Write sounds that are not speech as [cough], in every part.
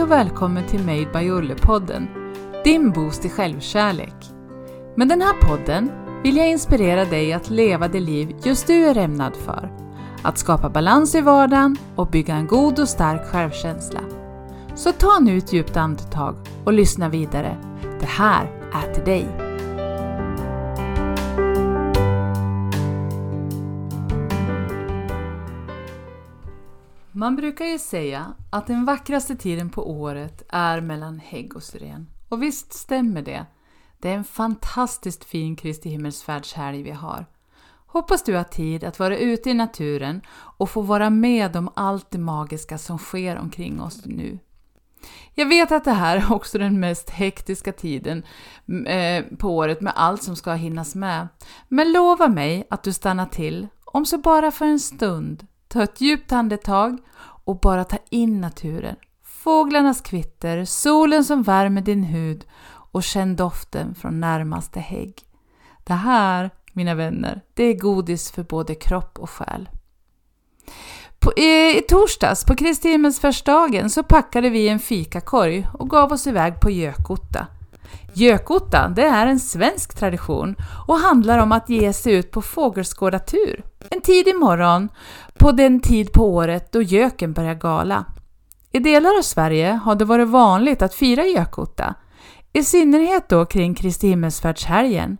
Hej och välkommen till Made by Olle-podden, din boost i självkärlek. Med den här podden vill jag inspirera dig att leva det liv just du är ämnad för. Att skapa balans i vardagen och bygga en god och stark självkänsla. Så ta nu ett djupt andetag och lyssna vidare. Det här är till dig. Man brukar ju säga att den vackraste tiden på året är mellan hägg och syren. Och visst stämmer det. Det är en fantastiskt fin Kristi himmelsfärdshelg vi har. Hoppas du har tid att vara ute i naturen och få vara med om allt det magiska som sker omkring oss nu. Jag vet att det här är också den mest hektiska tiden eh, på året med allt som ska hinnas med. Men lova mig att du stannar till, om så bara för en stund. Ta ett djupt andetag och bara ta in naturen. Fåglarnas kvitter, solen som värmer din hud och känn doften från närmaste hägg. Det här, mina vänner, det är godis för både kropp och själ. På, i, I torsdags, på Kristi himmelsfärdsdagen, så packade vi en fikakorg och gav oss iväg på Gökotta. Gökotta, det är en svensk tradition och handlar om att ge sig ut på fågelskådartur. En tidig morgon, på den tid på året då göken börjar gala. I delar av Sverige har det varit vanligt att fira Gökotta, i synnerhet då kring Kristi himmelsfärdshelgen.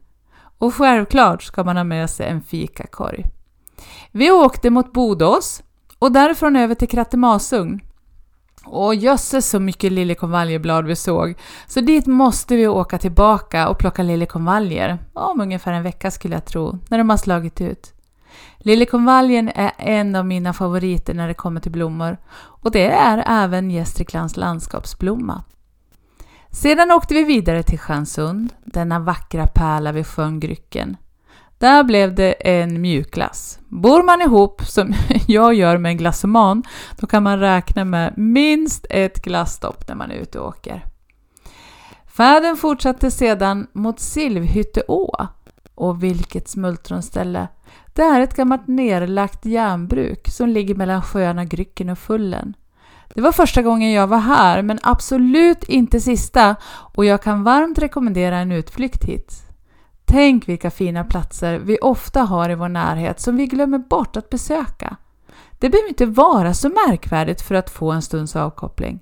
Och självklart ska man ha med sig en fikakorg. Vi åkte mot Bodås och därifrån över till Krattemasugn. Och jösses så mycket liljekonvaljeblad vi såg, så dit måste vi åka tillbaka och plocka liljekonvaljer, om ungefär en vecka skulle jag tro, när de har slagit ut. Liljekonvaljen är en av mina favoriter när det kommer till blommor och det är även Gästriklands landskapsblomma. Sedan åkte vi vidare till Stjärnsund, denna vackra pärla vid sjön Grycken. Där blev det en mjukglass. Bor man ihop, som [laughs] jag gör med en glassoman, då kan man räkna med minst ett glasstopp när man är ute och åker. Färden fortsatte sedan mot Silvhytteå. Och vilket smultronställe! Det är ett gammalt nerlagt järnbruk som ligger mellan sjöarna Grycken och Fullen. Det var första gången jag var här, men absolut inte sista och jag kan varmt rekommendera en utflykt hit. Tänk vilka fina platser vi ofta har i vår närhet som vi glömmer bort att besöka. Det behöver inte vara så märkvärdigt för att få en stunds avkoppling.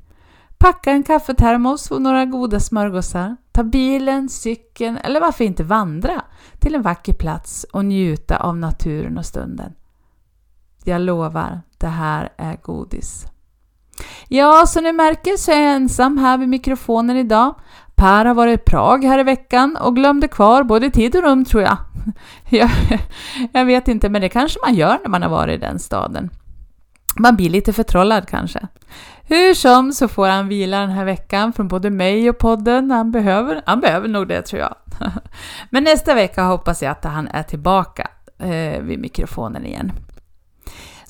Packa en kaffetermos och några goda smörgåsar. Ta bilen, cykeln eller varför inte vandra till en vacker plats och njuta av naturen och stunden. Jag lovar, det här är godis. Ja, som ni märker så är jag ensam här vid mikrofonen idag. Per har varit i Prag här i veckan och glömde kvar både tid och rum tror jag. [laughs] jag. Jag vet inte, men det kanske man gör när man har varit i den staden. Man blir lite förtrollad kanske. Hur som så får han vila den här veckan från både mig och podden. Han behöver, han behöver nog det tror jag. [laughs] Men nästa vecka hoppas jag att han är tillbaka eh, vid mikrofonen igen.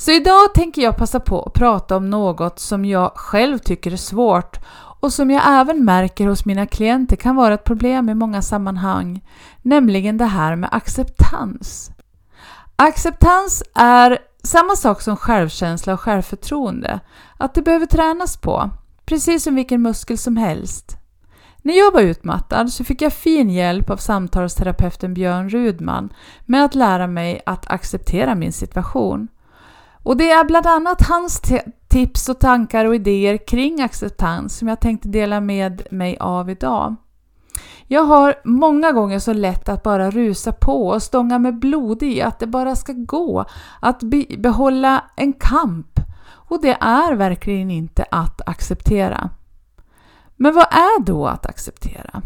Så idag tänker jag passa på att prata om något som jag själv tycker är svårt och som jag även märker hos mina klienter kan vara ett problem i många sammanhang, nämligen det här med acceptans. Acceptans är samma sak som självkänsla och självförtroende, att det behöver tränas på, precis som vilken muskel som helst. När jag var utmattad så fick jag fin hjälp av samtalsterapeuten Björn Rudman med att lära mig att acceptera min situation. Och det är bland annat hans tips och tankar och idéer kring acceptans som jag tänkte dela med mig av idag. Jag har många gånger så lätt att bara rusa på och stånga med blod i att det bara ska gå att behålla en kamp. Och det är verkligen inte att acceptera. Men vad är då att acceptera?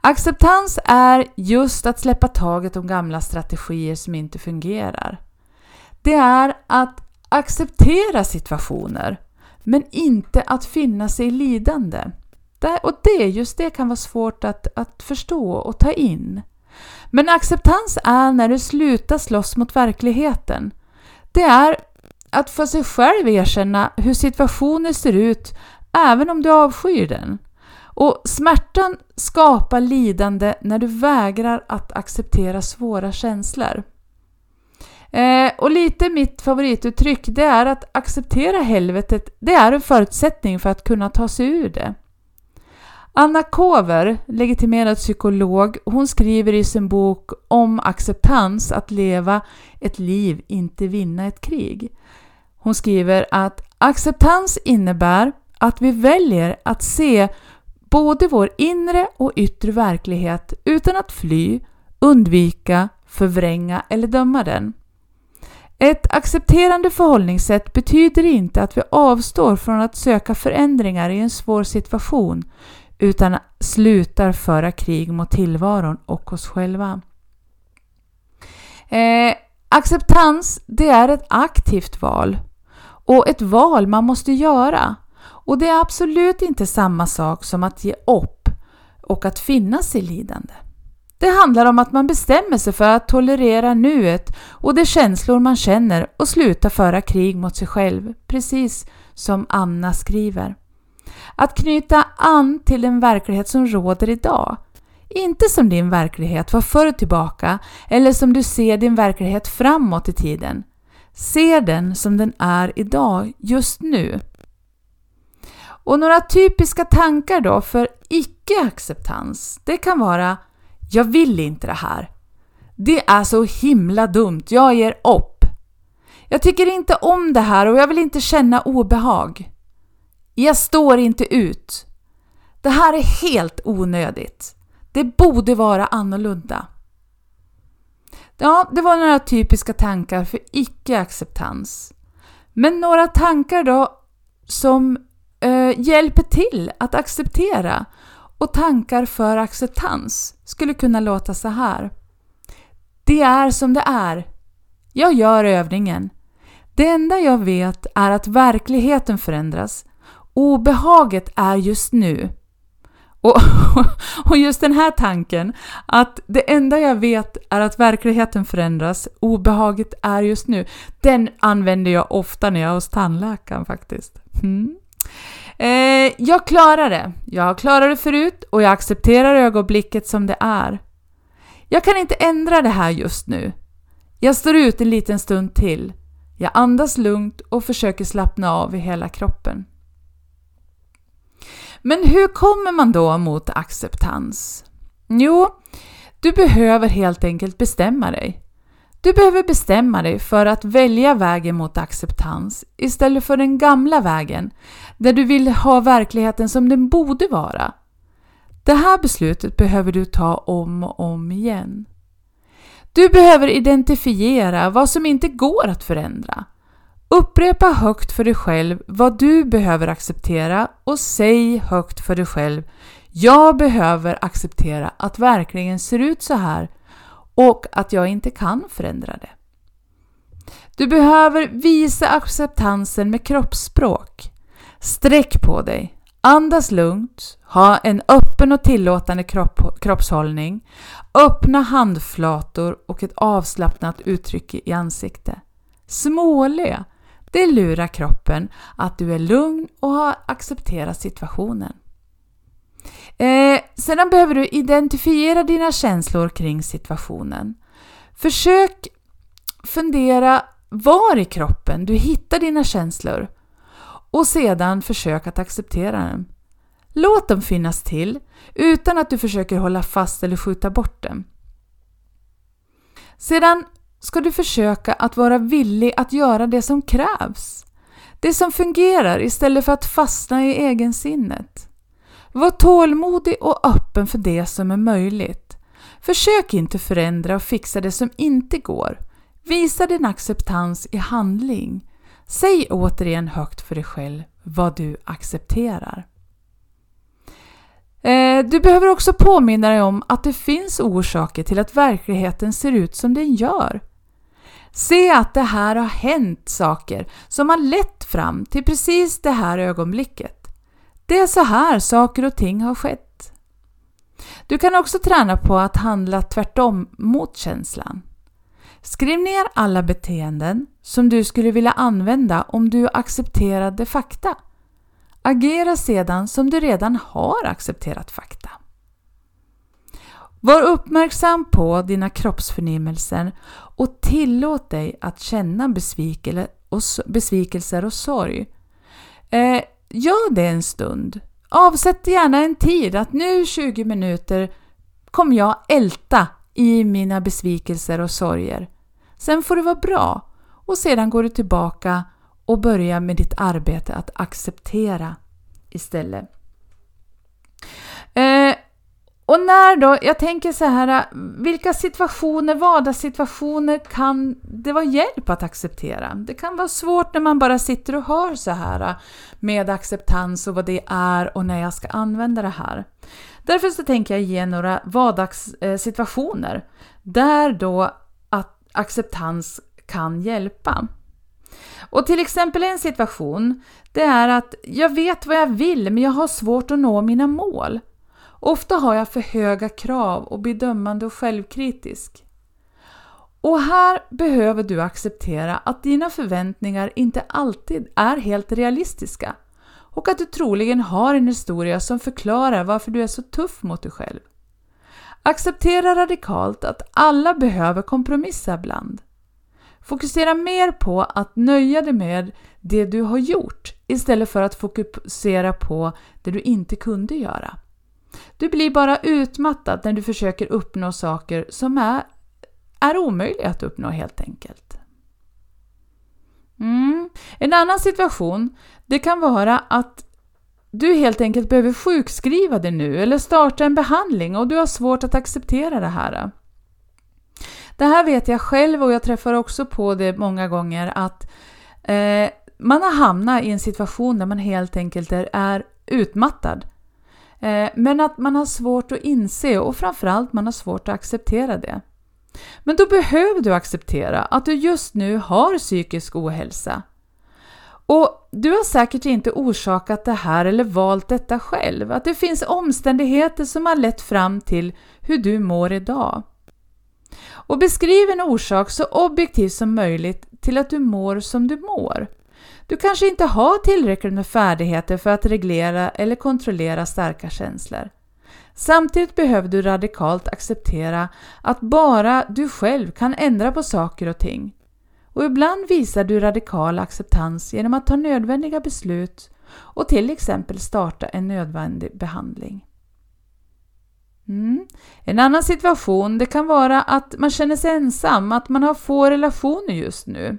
Acceptans är just att släppa taget om gamla strategier som inte fungerar. Det är att acceptera situationer, men inte att finna sig i lidande. Och det, just det kan vara svårt att, att förstå och ta in. Men acceptans är när du slutar slåss mot verkligheten. Det är att för sig själv erkänna hur situationen ser ut även om du avskyr den. Och smärtan skapar lidande när du vägrar att acceptera svåra känslor. Eh, och lite mitt favorituttryck det är att acceptera helvetet, det är en förutsättning för att kunna ta sig ur det. Anna Kover, legitimerad psykolog, hon skriver i sin bok om acceptans att leva ett liv, inte vinna ett krig. Hon skriver att acceptans innebär att vi väljer att se både vår inre och yttre verklighet utan att fly, undvika, förvränga eller döma den. Ett accepterande förhållningssätt betyder inte att vi avstår från att söka förändringar i en svår situation utan slutar föra krig mot tillvaron och oss själva. Eh, acceptans, det är ett aktivt val och ett val man måste göra. Och det är absolut inte samma sak som att ge upp och att finnas i lidande. Det handlar om att man bestämmer sig för att tolerera nuet och de känslor man känner och sluta föra krig mot sig själv, precis som Anna skriver. Att knyta an till den verklighet som råder idag. Inte som din verklighet var förr tillbaka eller som du ser din verklighet framåt i tiden. Se den som den är idag, just nu. Och några typiska tankar då för icke-acceptans, det kan vara jag vill inte det här. Det är så himla dumt, jag ger upp. Jag tycker inte om det här och jag vill inte känna obehag. Jag står inte ut. Det här är helt onödigt. Det borde vara annorlunda. Ja, det var några typiska tankar för icke-acceptans. Men några tankar då som eh, hjälper till att acceptera och tankar för acceptans skulle kunna låta så här. Det är som det är. Jag gör övningen. Det enda jag vet är att verkligheten förändras. Obehaget är just nu. Och, [laughs] och just den här tanken, att det enda jag vet är att verkligheten förändras, obehaget är just nu, den använder jag ofta när jag är hos tandläkaren faktiskt. Mm. Eh, jag klarar det. Jag har klarat det förut och jag accepterar ögonblicket som det är. Jag kan inte ändra det här just nu. Jag står ut en liten stund till. Jag andas lugnt och försöker slappna av i hela kroppen. Men hur kommer man då mot acceptans? Jo, du behöver helt enkelt bestämma dig. Du behöver bestämma dig för att välja vägen mot acceptans istället för den gamla vägen där du vill ha verkligheten som den borde vara. Det här beslutet behöver du ta om och om igen. Du behöver identifiera vad som inte går att förändra. Upprepa högt för dig själv vad du behöver acceptera och säg högt för dig själv Jag behöver acceptera att verkligen ser ut så här och att jag inte kan förändra det. Du behöver visa acceptansen med kroppsspråk. Sträck på dig, andas lugnt, ha en öppen och tillåtande kropp, kroppshållning, öppna handflator och ett avslappnat uttryck i ansiktet. Småle, det lurar kroppen att du är lugn och har accepterat situationen. Eh, sedan behöver du identifiera dina känslor kring situationen. Försök fundera var i kroppen du hittar dina känslor och sedan försök att acceptera dem. Låt dem finnas till utan att du försöker hålla fast eller skjuta bort dem. Sedan ska du försöka att vara villig att göra det som krävs. Det som fungerar istället för att fastna i egensinnet. Var tålmodig och öppen för det som är möjligt. Försök inte förändra och fixa det som inte går. Visa din acceptans i handling. Säg återigen högt för dig själv vad du accepterar. Eh, du behöver också påminna dig om att det finns orsaker till att verkligheten ser ut som den gör. Se att det här har hänt saker som har lett fram till precis det här ögonblicket. Det är så här saker och ting har skett. Du kan också träna på att handla tvärtom mot känslan. Skriv ner alla beteenden som du skulle vilja använda om du accepterade fakta. Agera sedan som du redan har accepterat fakta. Var uppmärksam på dina kroppsförnimmelser och tillåt dig att känna besvikelser och sorg. Eh, Gör det en stund. Avsätt gärna en tid att nu 20 minuter kommer jag älta i mina besvikelser och sorger. Sen får det vara bra och sedan går du tillbaka och börjar med ditt arbete att acceptera istället. Och när då, jag tänker så här, vilka situationer, vardagssituationer kan det vara hjälp att acceptera? Det kan vara svårt när man bara sitter och hör så här med acceptans och vad det är och när jag ska använda det här. Därför så tänker jag ge några vardagssituationer där då att acceptans kan hjälpa. Och till exempel en situation, det är att jag vet vad jag vill men jag har svårt att nå mina mål. Ofta har jag för höga krav och blir dömande och självkritisk. Och här behöver du acceptera att dina förväntningar inte alltid är helt realistiska och att du troligen har en historia som förklarar varför du är så tuff mot dig själv. Acceptera radikalt att alla behöver kompromissa ibland. Fokusera mer på att nöja dig med det du har gjort istället för att fokusera på det du inte kunde göra. Du blir bara utmattad när du försöker uppnå saker som är, är omöjliga att uppnå helt enkelt. Mm. En annan situation det kan vara att du helt enkelt behöver sjukskriva dig nu eller starta en behandling och du har svårt att acceptera det här. Det här vet jag själv och jag träffar också på det många gånger att eh, man har hamnat i en situation där man helt enkelt är, är utmattad. Eh, men att man har svårt att inse och framförallt man har svårt att acceptera det. Men då behöver du acceptera att du just nu har psykisk ohälsa. Och du har säkert inte orsakat det här eller valt detta själv. Att det finns omständigheter som har lett fram till hur du mår idag. Och beskriv en orsak så objektivt som möjligt till att du mår som du mår. Du kanske inte har tillräckligt med färdigheter för att reglera eller kontrollera starka känslor. Samtidigt behöver du radikalt acceptera att bara du själv kan ändra på saker och ting. Och ibland visar du radikal acceptans genom att ta nödvändiga beslut och till exempel starta en nödvändig behandling. Mm. En annan situation det kan vara att man känner sig ensam, att man har få relationer just nu.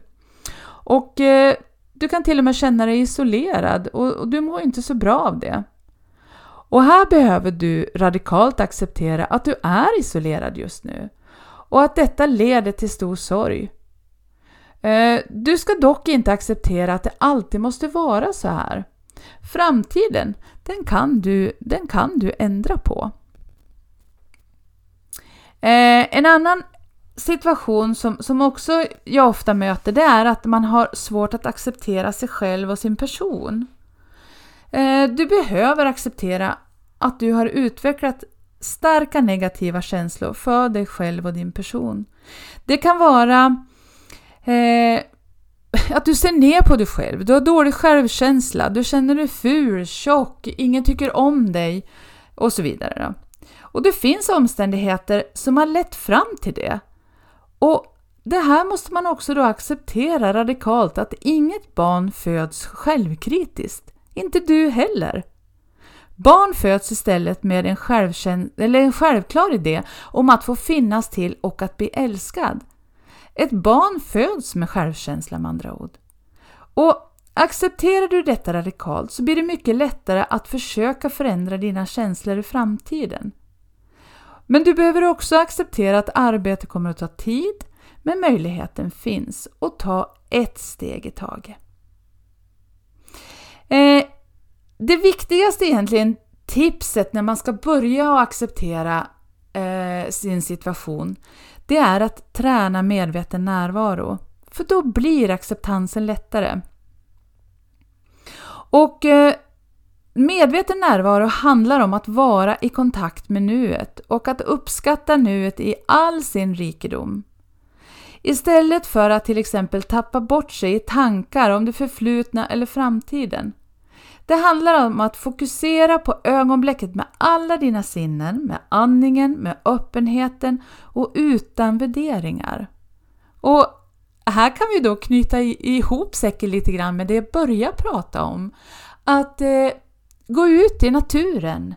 Och eh, du kan till och med känna dig isolerad och, och du mår inte så bra av det. Och här behöver du radikalt acceptera att du är isolerad just nu och att detta leder till stor sorg. Eh, du ska dock inte acceptera att det alltid måste vara så här. Framtiden, den kan du, den kan du ändra på. Eh, en annan situation som, som också jag ofta möter det är att man har svårt att acceptera sig själv och sin person. Eh, du behöver acceptera att du har utvecklat starka negativa känslor för dig själv och din person. Det kan vara eh, [laughs] att du ser ner på dig själv, du har dålig självkänsla, du känner dig ful, tjock, ingen tycker om dig och så vidare. Och det finns omständigheter som har lett fram till det. Och det här måste man också då acceptera radikalt att inget barn föds självkritiskt. Inte du heller. Barn föds istället med en, eller en självklar idé om att få finnas till och att bli älskad. Ett barn föds med självkänsla med andra ord. Och accepterar du detta radikalt så blir det mycket lättare att försöka förändra dina känslor i framtiden. Men du behöver också acceptera att arbetet kommer att ta tid, men möjligheten finns och ta ett steg i taget. Eh, det viktigaste egentligen tipset när man ska börja acceptera eh, sin situation, det är att träna medveten närvaro. För då blir acceptansen lättare. Och eh, Medveten närvaro handlar om att vara i kontakt med nuet och att uppskatta nuet i all sin rikedom. Istället för att till exempel tappa bort sig i tankar om det förflutna eller framtiden. Det handlar om att fokusera på ögonblicket med alla dina sinnen, med andningen, med öppenheten och utan värderingar. Och här kan vi då knyta ihop säcken lite grann med det jag började prata om. Att eh, gå ut i naturen,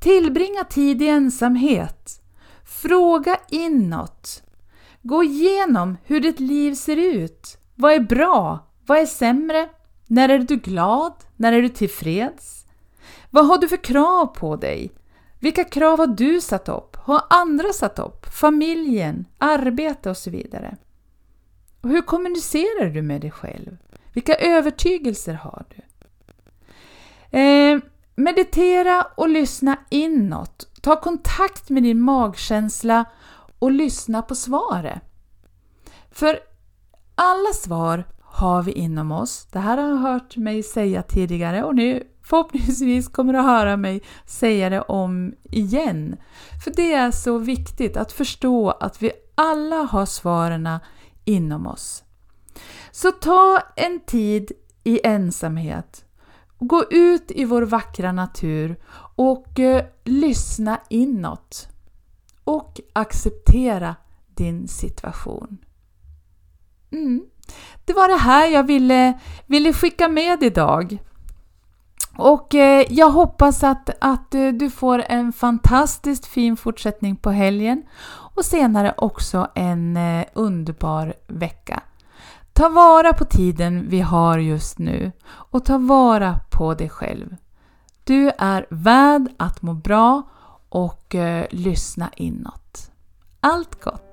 tillbringa tid i ensamhet, fråga inåt, gå igenom hur ditt liv ser ut. Vad är bra? Vad är sämre? När är du glad? När är du tillfreds? Vad har du för krav på dig? Vilka krav har du satt upp? Har andra satt upp? Familjen, arbete och så vidare. Och hur kommunicerar du med dig själv? Vilka övertygelser har du? Eh, meditera och lyssna inåt. Ta kontakt med din magkänsla och lyssna på svaret. För alla svar har vi inom oss. Det här har jag hört mig säga tidigare och nu förhoppningsvis kommer du att höra mig säga det om igen. För det är så viktigt att förstå att vi alla har svaren inom oss. Så ta en tid i ensamhet. Gå ut i vår vackra natur och eh, lyssna inåt. Och acceptera din situation. Mm. Det var det här jag ville, ville skicka med idag. Och eh, jag hoppas att, att eh, du får en fantastiskt fin fortsättning på helgen och senare också en eh, underbar vecka. Ta vara på tiden vi har just nu och ta vara på dig själv. Du är värd att må bra och eh, lyssna inåt. Allt gott!